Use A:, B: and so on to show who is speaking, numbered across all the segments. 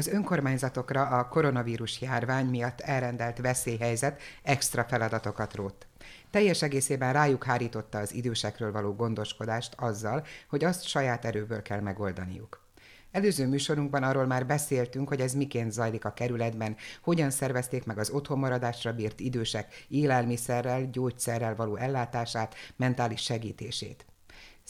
A: Az önkormányzatokra a koronavírus járvány miatt elrendelt veszélyhelyzet extra feladatokat rótt. Teljes egészében rájuk hárította az idősekről való gondoskodást azzal, hogy azt saját erőből kell megoldaniuk. Előző műsorunkban arról már beszéltünk, hogy ez miként zajlik a kerületben, hogyan szervezték meg az otthonmaradásra bírt idősek élelmiszerrel, gyógyszerrel való ellátását, mentális segítését.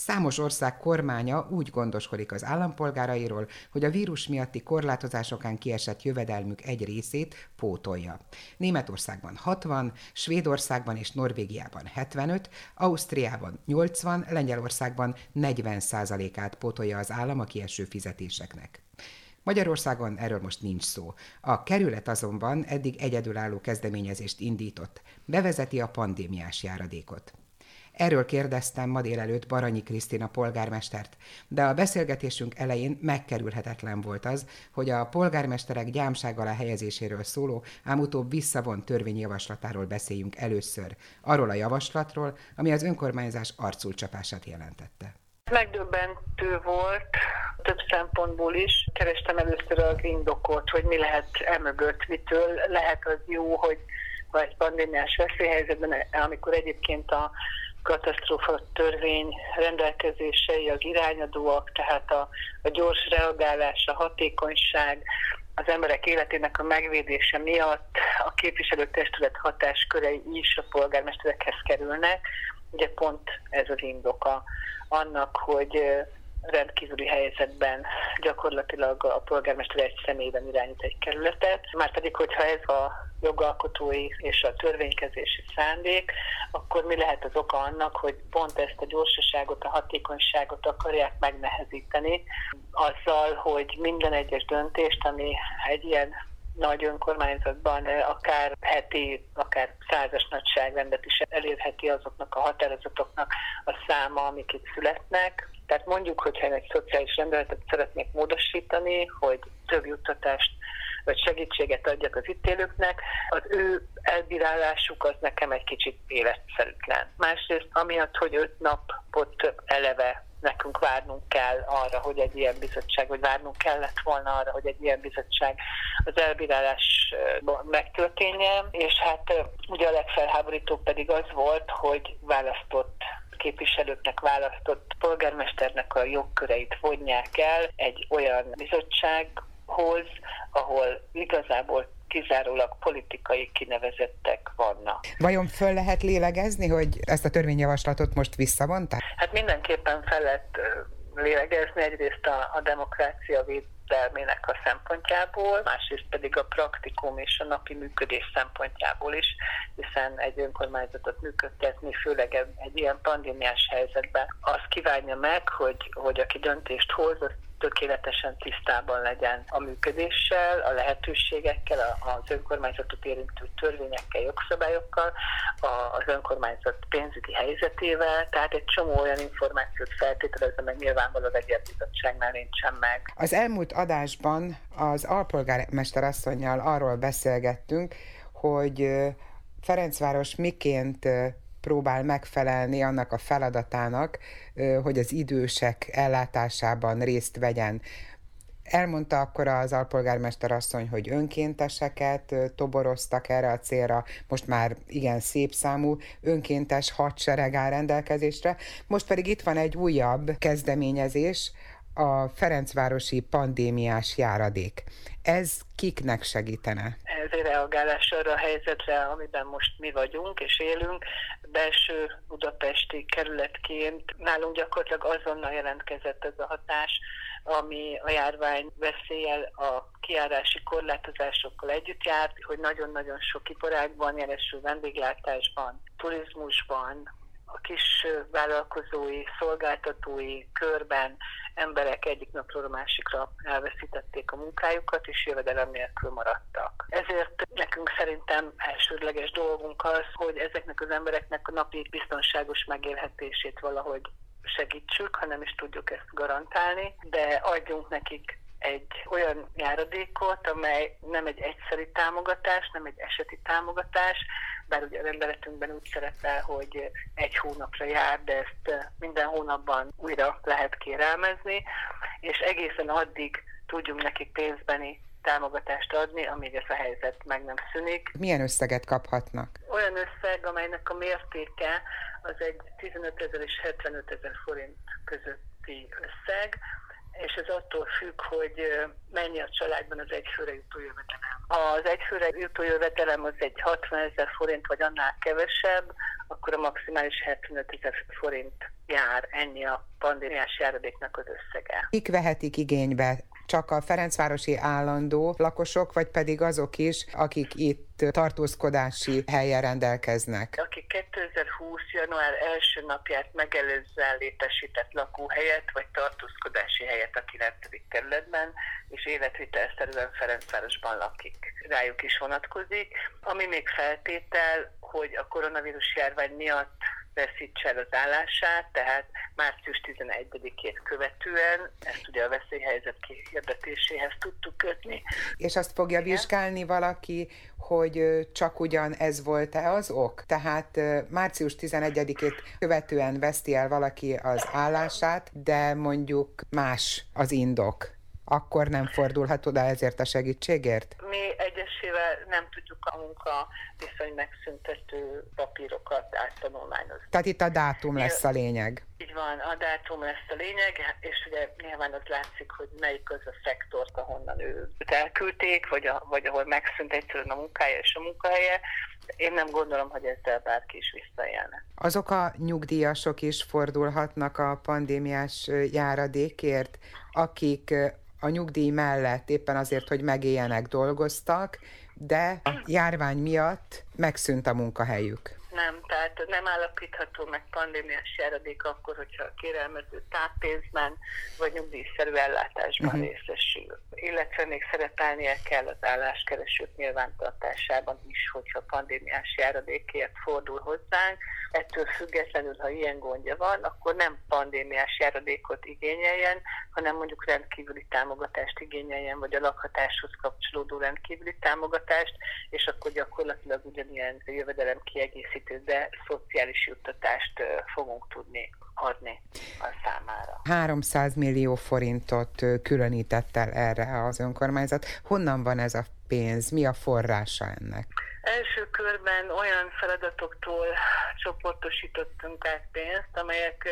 A: Számos ország kormánya úgy gondoskodik az állampolgárairól, hogy a vírus miatti korlátozásokán kiesett jövedelmük egy részét pótolja. Németországban 60, Svédországban és Norvégiában 75, Ausztriában 80, Lengyelországban 40 százalékát pótolja az állam a kieső fizetéseknek. Magyarországon erről most nincs szó. A kerület azonban eddig egyedülálló kezdeményezést indított. Bevezeti a pandémiás járadékot. Erről kérdeztem ma délelőtt Baranyi Krisztina polgármestert, de a beszélgetésünk elején megkerülhetetlen volt az, hogy a polgármesterek gyámság alá helyezéséről szóló, ám utóbb visszavont törvényjavaslatáról beszéljünk először, arról a javaslatról, ami az önkormányzás arculcsapását jelentette.
B: Megdöbbentő volt több szempontból is. Kerestem először az indokot, hogy mi lehet emögött, mitől lehet az jó, hogy vagy pandémiás veszélyhelyzetben, amikor egyébként a katasztrófa törvény rendelkezései az irányadóak, tehát a, a gyors reagálás, a hatékonyság, az emberek életének a megvédése miatt a képviselőtestület hatáskörei is a polgármesterekhez kerülnek. Ugye pont ez az indoka annak, hogy rendkívüli helyzetben gyakorlatilag a polgármester egy személyben irányít egy kerületet, már pedig, hogyha ez a jogalkotói és a törvénykezési szándék, akkor mi lehet az oka annak, hogy pont ezt a gyorsaságot, a hatékonyságot akarják megnehezíteni, azzal, hogy minden egyes döntést, ami egy ilyen nagy önkormányzatban akár heti, akár százas nagyságrendet is elérheti azoknak a határozatoknak a száma, amik itt születnek, tehát mondjuk, hogyha én egy szociális rendeletet szeretnék módosítani, hogy több juttatást vagy segítséget adjak az itt élőknek, az ő elbírálásuk az nekem egy kicsit életszerűtlen. Másrészt amiatt, hogy öt napot eleve nekünk várnunk kell arra, hogy egy ilyen bizottság, vagy várnunk kellett volna arra, hogy egy ilyen bizottság az elbírálás megtörténjen, és hát ugye a legfelháborítóbb pedig az volt, hogy választott képviselőknek választott polgármesternek a jogköreit vonják el egy olyan bizottsághoz, ahol igazából kizárólag politikai kinevezettek vannak.
A: Vajon föl lehet lélegezni, hogy ezt a törvényjavaslatot most visszavonták?
B: Hát mindenképpen fel lehet lélegezni egyrészt a, a demokrácia véd védelmének a szempontjából, másrészt pedig a praktikum és a napi működés szempontjából is, hiszen egy önkormányzatot működtetni, főleg egy ilyen pandémiás helyzetben, az kívánja meg, hogy, hogy aki döntést hoz, az tökéletesen tisztában legyen a működéssel, a lehetőségekkel, az önkormányzatot érintő törvényekkel, jogszabályokkal, az önkormányzat pénzügyi helyzetével, tehát egy csomó olyan információt feltételezve, meg nyilvánvalóan egy ilyen bizottságnál nincsen meg.
A: Az elmúlt adásban az alpolgármester asszonynal arról beszélgettünk, hogy Ferencváros miként próbál megfelelni annak a feladatának, hogy az idősek ellátásában részt vegyen. Elmondta akkor az alpolgármester asszony, hogy önkénteseket toboroztak erre a célra, most már igen szép számú önkéntes hadsereg áll rendelkezésre, most pedig itt van egy újabb kezdeményezés, a Ferencvárosi pandémiás járadék. Ez kiknek segítene?
B: Ez egy reagálás arra a helyzetre, amiben most mi vagyunk és élünk. Belső budapesti kerületként nálunk gyakorlatilag azonnal jelentkezett ez a hatás, ami a járvány veszélyel a kiárási korlátozásokkal együtt járt, hogy nagyon-nagyon sok iparágban, jelesül vendéglátásban, turizmusban, a kis vállalkozói, szolgáltatói körben emberek egyik napról a másikra elveszítették a munkájukat, és jövedelem nélkül maradtak. Ezért nekünk szerintem elsődleges dolgunk az, hogy ezeknek az embereknek a napi biztonságos megélhetését valahogy segítsük, ha nem is tudjuk ezt garantálni, de adjunk nekik egy olyan járadékot, amely nem egy egyszeri támogatás, nem egy eseti támogatás, bár ugye a rendeletünkben úgy szerepel, hogy egy hónapra jár, de ezt minden hónapban újra lehet kérelmezni, és egészen addig tudjunk nekik pénzbeni támogatást adni, amíg ez a helyzet meg nem szűnik.
A: Milyen összeget kaphatnak?
B: Olyan összeg, amelynek a mértéke az egy 15 ezer és 75 ezer forint közötti összeg, és ez attól függ, hogy mennyi a családban az egyfőre jutó jövedelem. Ha az egyfőre jutó jövedelem az egy 60 ezer forint, vagy annál kevesebb, akkor a maximális 75 ezer forint jár, ennyi a pandémiás járadéknak az összege.
A: Kik vehetik igénybe csak a Ferencvárosi állandó lakosok, vagy pedig azok is, akik itt tartózkodási helyen rendelkeznek?
B: Akik 2020. január első napját megelőzően létesített lakóhelyet, vagy tartózkodási helyet a 9. kerületben, és életvitelszerűen Ferencvárosban lakik. Rájuk is vonatkozik. Ami még feltétel, hogy a koronavírus járvány miatt veszítse el az állását, tehát március 11-ét követően, ezt ugye a veszélyhelyzet kihirdetéséhez tudtuk kötni.
A: És azt fogja Igen. vizsgálni valaki, hogy csak ugyan ez volt-e az ok? Tehát március 11-ét követően veszti el valaki az állását, de mondjuk más az indok akkor nem fordulhat oda ezért a segítségért?
B: Mi egyesével nem tudjuk a munka viszony megszüntető papírokat áttanulmányozni.
A: Tehát itt a dátum lesz a lényeg.
B: Így van, a dátum lesz a lényeg, és ugye nyilván az látszik, hogy melyik az a szektort, ahonnan őt elküldték, vagy, a, vagy ahol megszűnt egyszerűen a munkája és a munkahelye. Én nem gondolom, hogy ezzel bárki is visszajelne.
A: Azok a nyugdíjasok is fordulhatnak a pandémiás járadékért, akik a nyugdíj mellett éppen azért, hogy megéljenek, dolgoztak, de járvány miatt megszűnt a munkahelyük.
B: Nem, tehát nem állapítható meg pandémiás járadék akkor, hogyha a kérelmező táppénzben vagy nyugdíjszerű ellátásban uh-huh. részesül. Illetve még szerepelnie kell az álláskeresők nyilvántartásában is, hogyha pandémiás járadékért fordul hozzánk. Ettől függetlenül, ha ilyen gondja van, akkor nem pandémiás járadékot igényeljen, hanem mondjuk rendkívüli támogatást igényeljen, vagy a lakhatáshoz kapcsolódó rendkívüli támogatást, és akkor gyakorlatilag ugyanilyen jövedelem kiegészítő, de szociális juttatást fogunk tudni adni a számára.
A: 300 millió forintot különített el erre az önkormányzat. Honnan van ez a pénz? Mi a forrása ennek?
B: Első körben olyan feladatoktól csoportosítottunk át pénzt, amelyek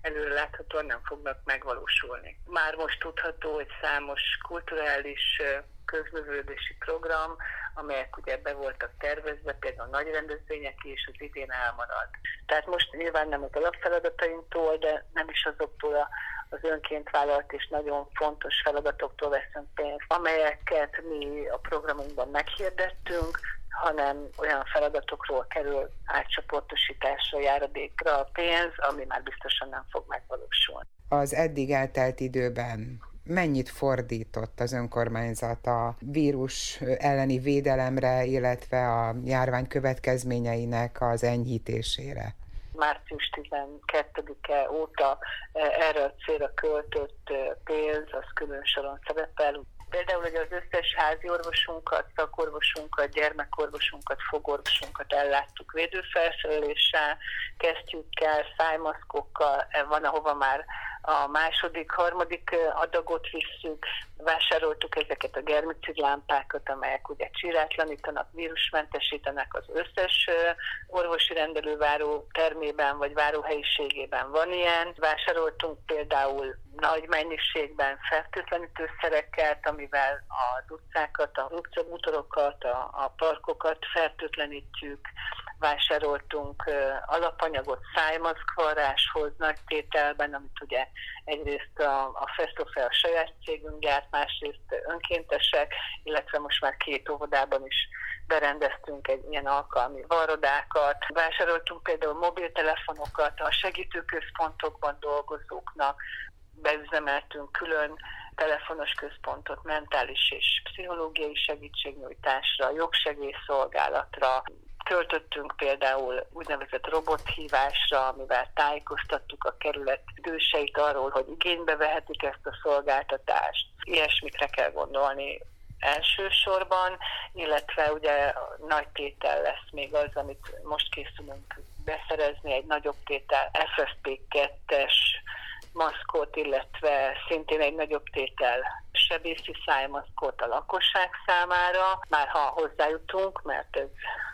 B: előre láthatóan nem fognak megvalósulni. Már most tudható, hogy számos kulturális közművődési program, amelyek ugye be voltak tervezve, például nagy rendezvények is az idén elmarad. Tehát most nyilván nem az alapfeladatainktól, de nem is azoktól az önként vállalt és nagyon fontos feladatoktól veszünk pénzt, amelyeket mi a programunkban meghirdettünk, hanem olyan feladatokról kerül átcsoportosításra, járadékra a pénz, ami már biztosan nem fog megvalósulni.
A: Az eddig eltelt időben mennyit fordított az önkormányzat a vírus elleni védelemre, illetve a járvány következményeinek az enyhítésére?
B: Március 12-e óta eh, erre a célra költött eh, pénz, az külön soron szerepel. Például, hogy az összes házi orvosunkat, szakorvosunkat, gyermekorvosunkat, fogorvosunkat elláttuk védőfelszereléssel, kesztyűkkel, szájmaszkokkal, van, ahova már a második, harmadik adagot visszük, vásároltuk ezeket a germicid lámpákat, amelyek ugye csirátlanítanak, vírusmentesítenek az összes orvosi rendelőváró termében vagy váróhelyiségében van ilyen. Vásároltunk például nagy mennyiségben fertőtlenítőszereket, amivel az utcákat, a utcabútorokat, a, a parkokat fertőtlenítjük, vásároltunk alapanyagot szájmaszkvarráshoz nagy tételben, amit ugye egyrészt a, a Festofe a saját cégünk gyárt, másrészt önkéntesek, illetve most már két óvodában is berendeztünk egy ilyen alkalmi varodákat, vásároltunk például mobiltelefonokat a segítőközpontokban dolgozóknak, beüzemeltünk külön telefonos központot mentális és pszichológiai segítségnyújtásra, jogsegélyszolgálatra, Töltöttünk például úgynevezett robothívásra, amivel tájékoztattuk a kerület időseit arról, hogy igénybe vehetik ezt a szolgáltatást. Ilyesmikre kell gondolni elsősorban, illetve ugye nagy tétel lesz még az, amit most készülünk beszerezni, egy nagyobb tétel FFP2-es maszkot, illetve szintén egy nagyobb tétel sebészi szájmaszkot a lakosság számára, már ha hozzájutunk, mert ez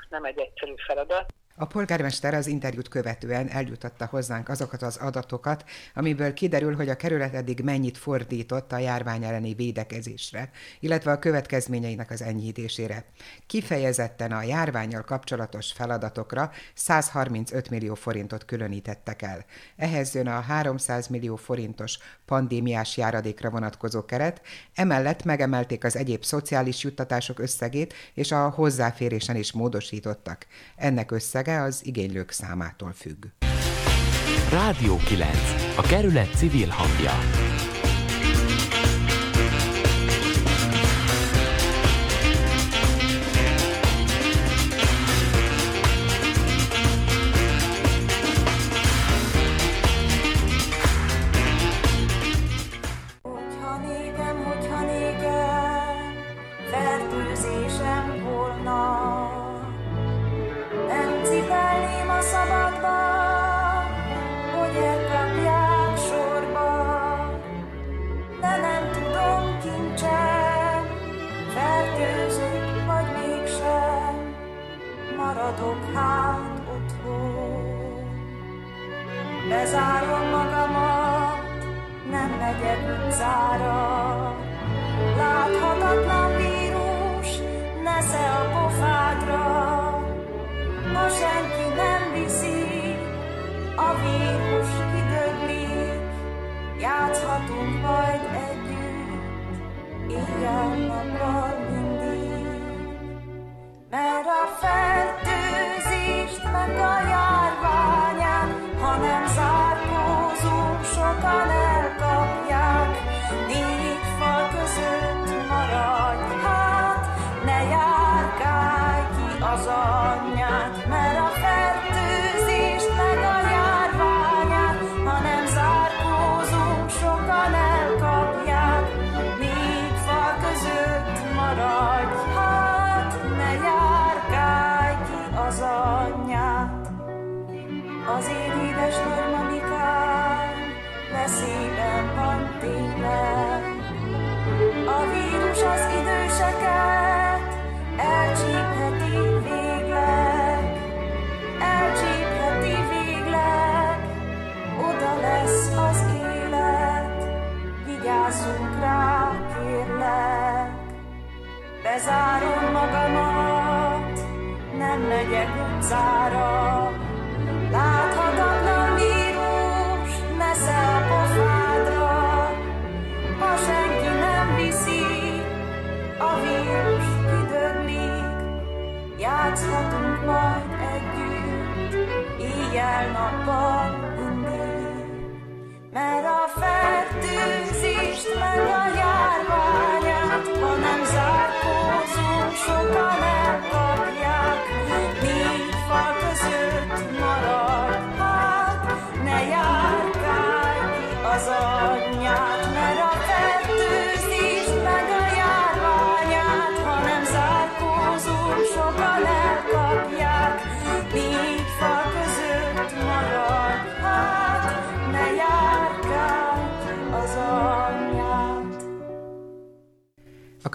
B: nem egy egyszerű feladat.
A: A polgármester az interjút követően eljutatta hozzánk azokat az adatokat, amiből kiderül, hogy a kerület eddig mennyit fordított a járvány elleni védekezésre, illetve a következményeinek az enyhítésére. Kifejezetten a járványal kapcsolatos feladatokra 135 millió forintot különítettek el. Ehhez jön a 300 millió forintos pandémiás járadékra vonatkozó keret, emellett megemelték az egyéb szociális juttatások összegét, és a hozzáférésen is módosítottak. Ennek összeg összege az igénylők számától függ.
C: Rádió 9. A kerület civil hangja.
D: Bezárom magamat, nem megyek utcára. Láthatatlan vírus, nesze a pofádra. Ma senki nem viszi, a vírus kidöglik. Játszhatunk majd együtt, éjjel-nappal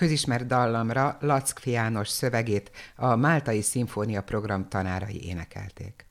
A: közismert dallamra Lackfi János szövegét a Máltai Szimfónia program tanárai énekelték.